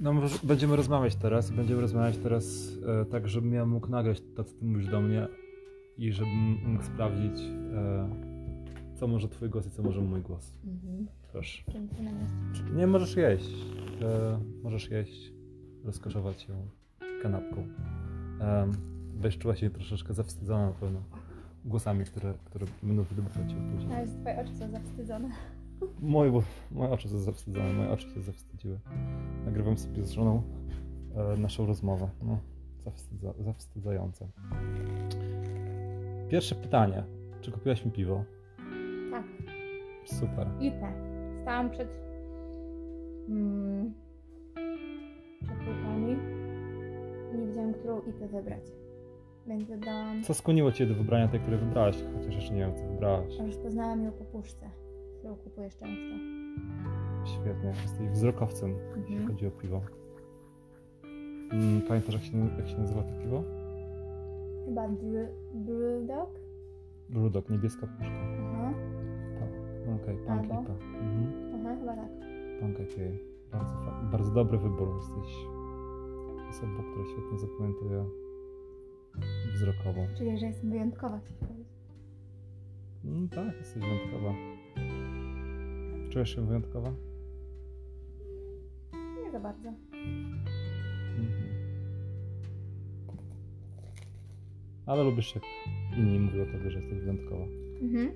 No może będziemy rozmawiać teraz. Będziemy rozmawiać teraz e, tak, żebym ja mógł nagrać to, co ty mówisz do mnie i żebym mógł sprawdzić, e, co może twój głos i co może mój głos. Mhm. Proszę. Nie, możesz jeść. E, możesz jeść, rozkoszować się kanapką. E, będziesz czuła się troszeczkę zawstydzona na pewno głosami, które, które będą wydobywać się później. A jest twoje oczy są zawstydzone. Moje, bo- moje oczy są zawstydzone, moje oczy się zawstydziły. Nagrywam sobie z żoną e, naszą rozmowę. No, zawstydza, zawstydzające. Pierwsze pytanie. Czy kupiłaś mi piwo? Tak. Super. IPę. Stałam przed... Mm, przed półkami. Nie wiedziałam, którą IPę wybrać. Więc wybrałam... Co skłoniło Cię do wybrania tej, której wybrałaś? Chociaż jeszcze nie wiem, co wybrałaś. Rozpoznałam ją po puszce, którą kupujesz często. Świetnie. Jesteś wzrokowcem, jeśli Mhm. chodzi o piwo. Mm, Pamiętasz, jak się, jak się nazywa to piwo? Chyba Bru- Brewdog? Brudok, niebieska puszka. Aha. Okej, Punk Albo? IPA. Mhm. Aha, chyba tak. Punk IPA. Bardzo, bardzo dobry wybór. Jesteś osobą, która świetnie zapamiętuje wzrokowo. Czyli, że jestem wyjątkowa, chcesz powiedzieć. Mm, tak, jesteś wyjątkowa. Czujesz się wyjątkowa? Nie za bardzo. Mhm. Ale lubisz, jak inni mówią o tobie, że jesteś wyjątkowa. Mhm.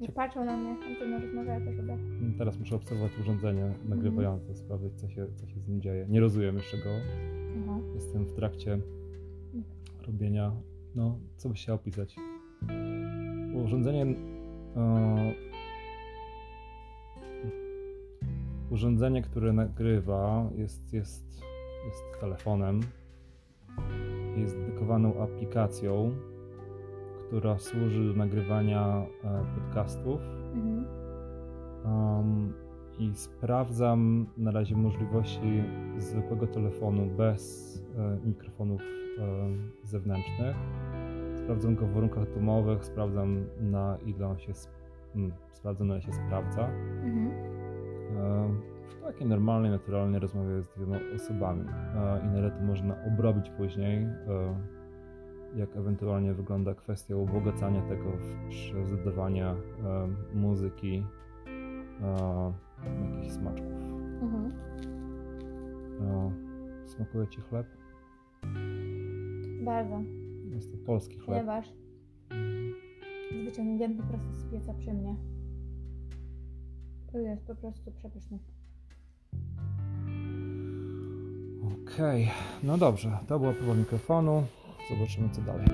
Jak patrzą na mnie, a ze mną lubię. Mm, Teraz muszę obserwować urządzenie nagrywające, sprawdzić, co się, co się z nim dzieje. Nie rozumiem jeszcze go. Aha. Jestem w trakcie robienia. No, co byś chciał opisać? Urządzenie. E, urządzenie, które nagrywa, jest, jest, jest telefonem. Jest dedykowaną aplikacją, która służy do nagrywania e, podcastów. Mhm. Um, I sprawdzam na razie możliwości zwykłego telefonu bez e, mikrofonów e, zewnętrznych. Sprawdzam go w warunkach domowych, sprawdzam na ile on się, sp- sprawdzam na ile się sprawdza. Mhm. E, w takiej normalnej, naturalnej rozmowie z dwiema osobami. E, I na ile to można obrobić później, e, jak ewentualnie wygląda kwestia ubogacania tego przez dodawanie muzyki, jakichś smaczków. Mhm. Smakuje Ci chleb? Bardzo. Jest to polski chleb. Ponieważ jest wyciągnięty prosto z pieca przy mnie. To jest po prostu przepyszny. Okej, no dobrze, to była próba mikrofonu. Zobaczymy co dalej.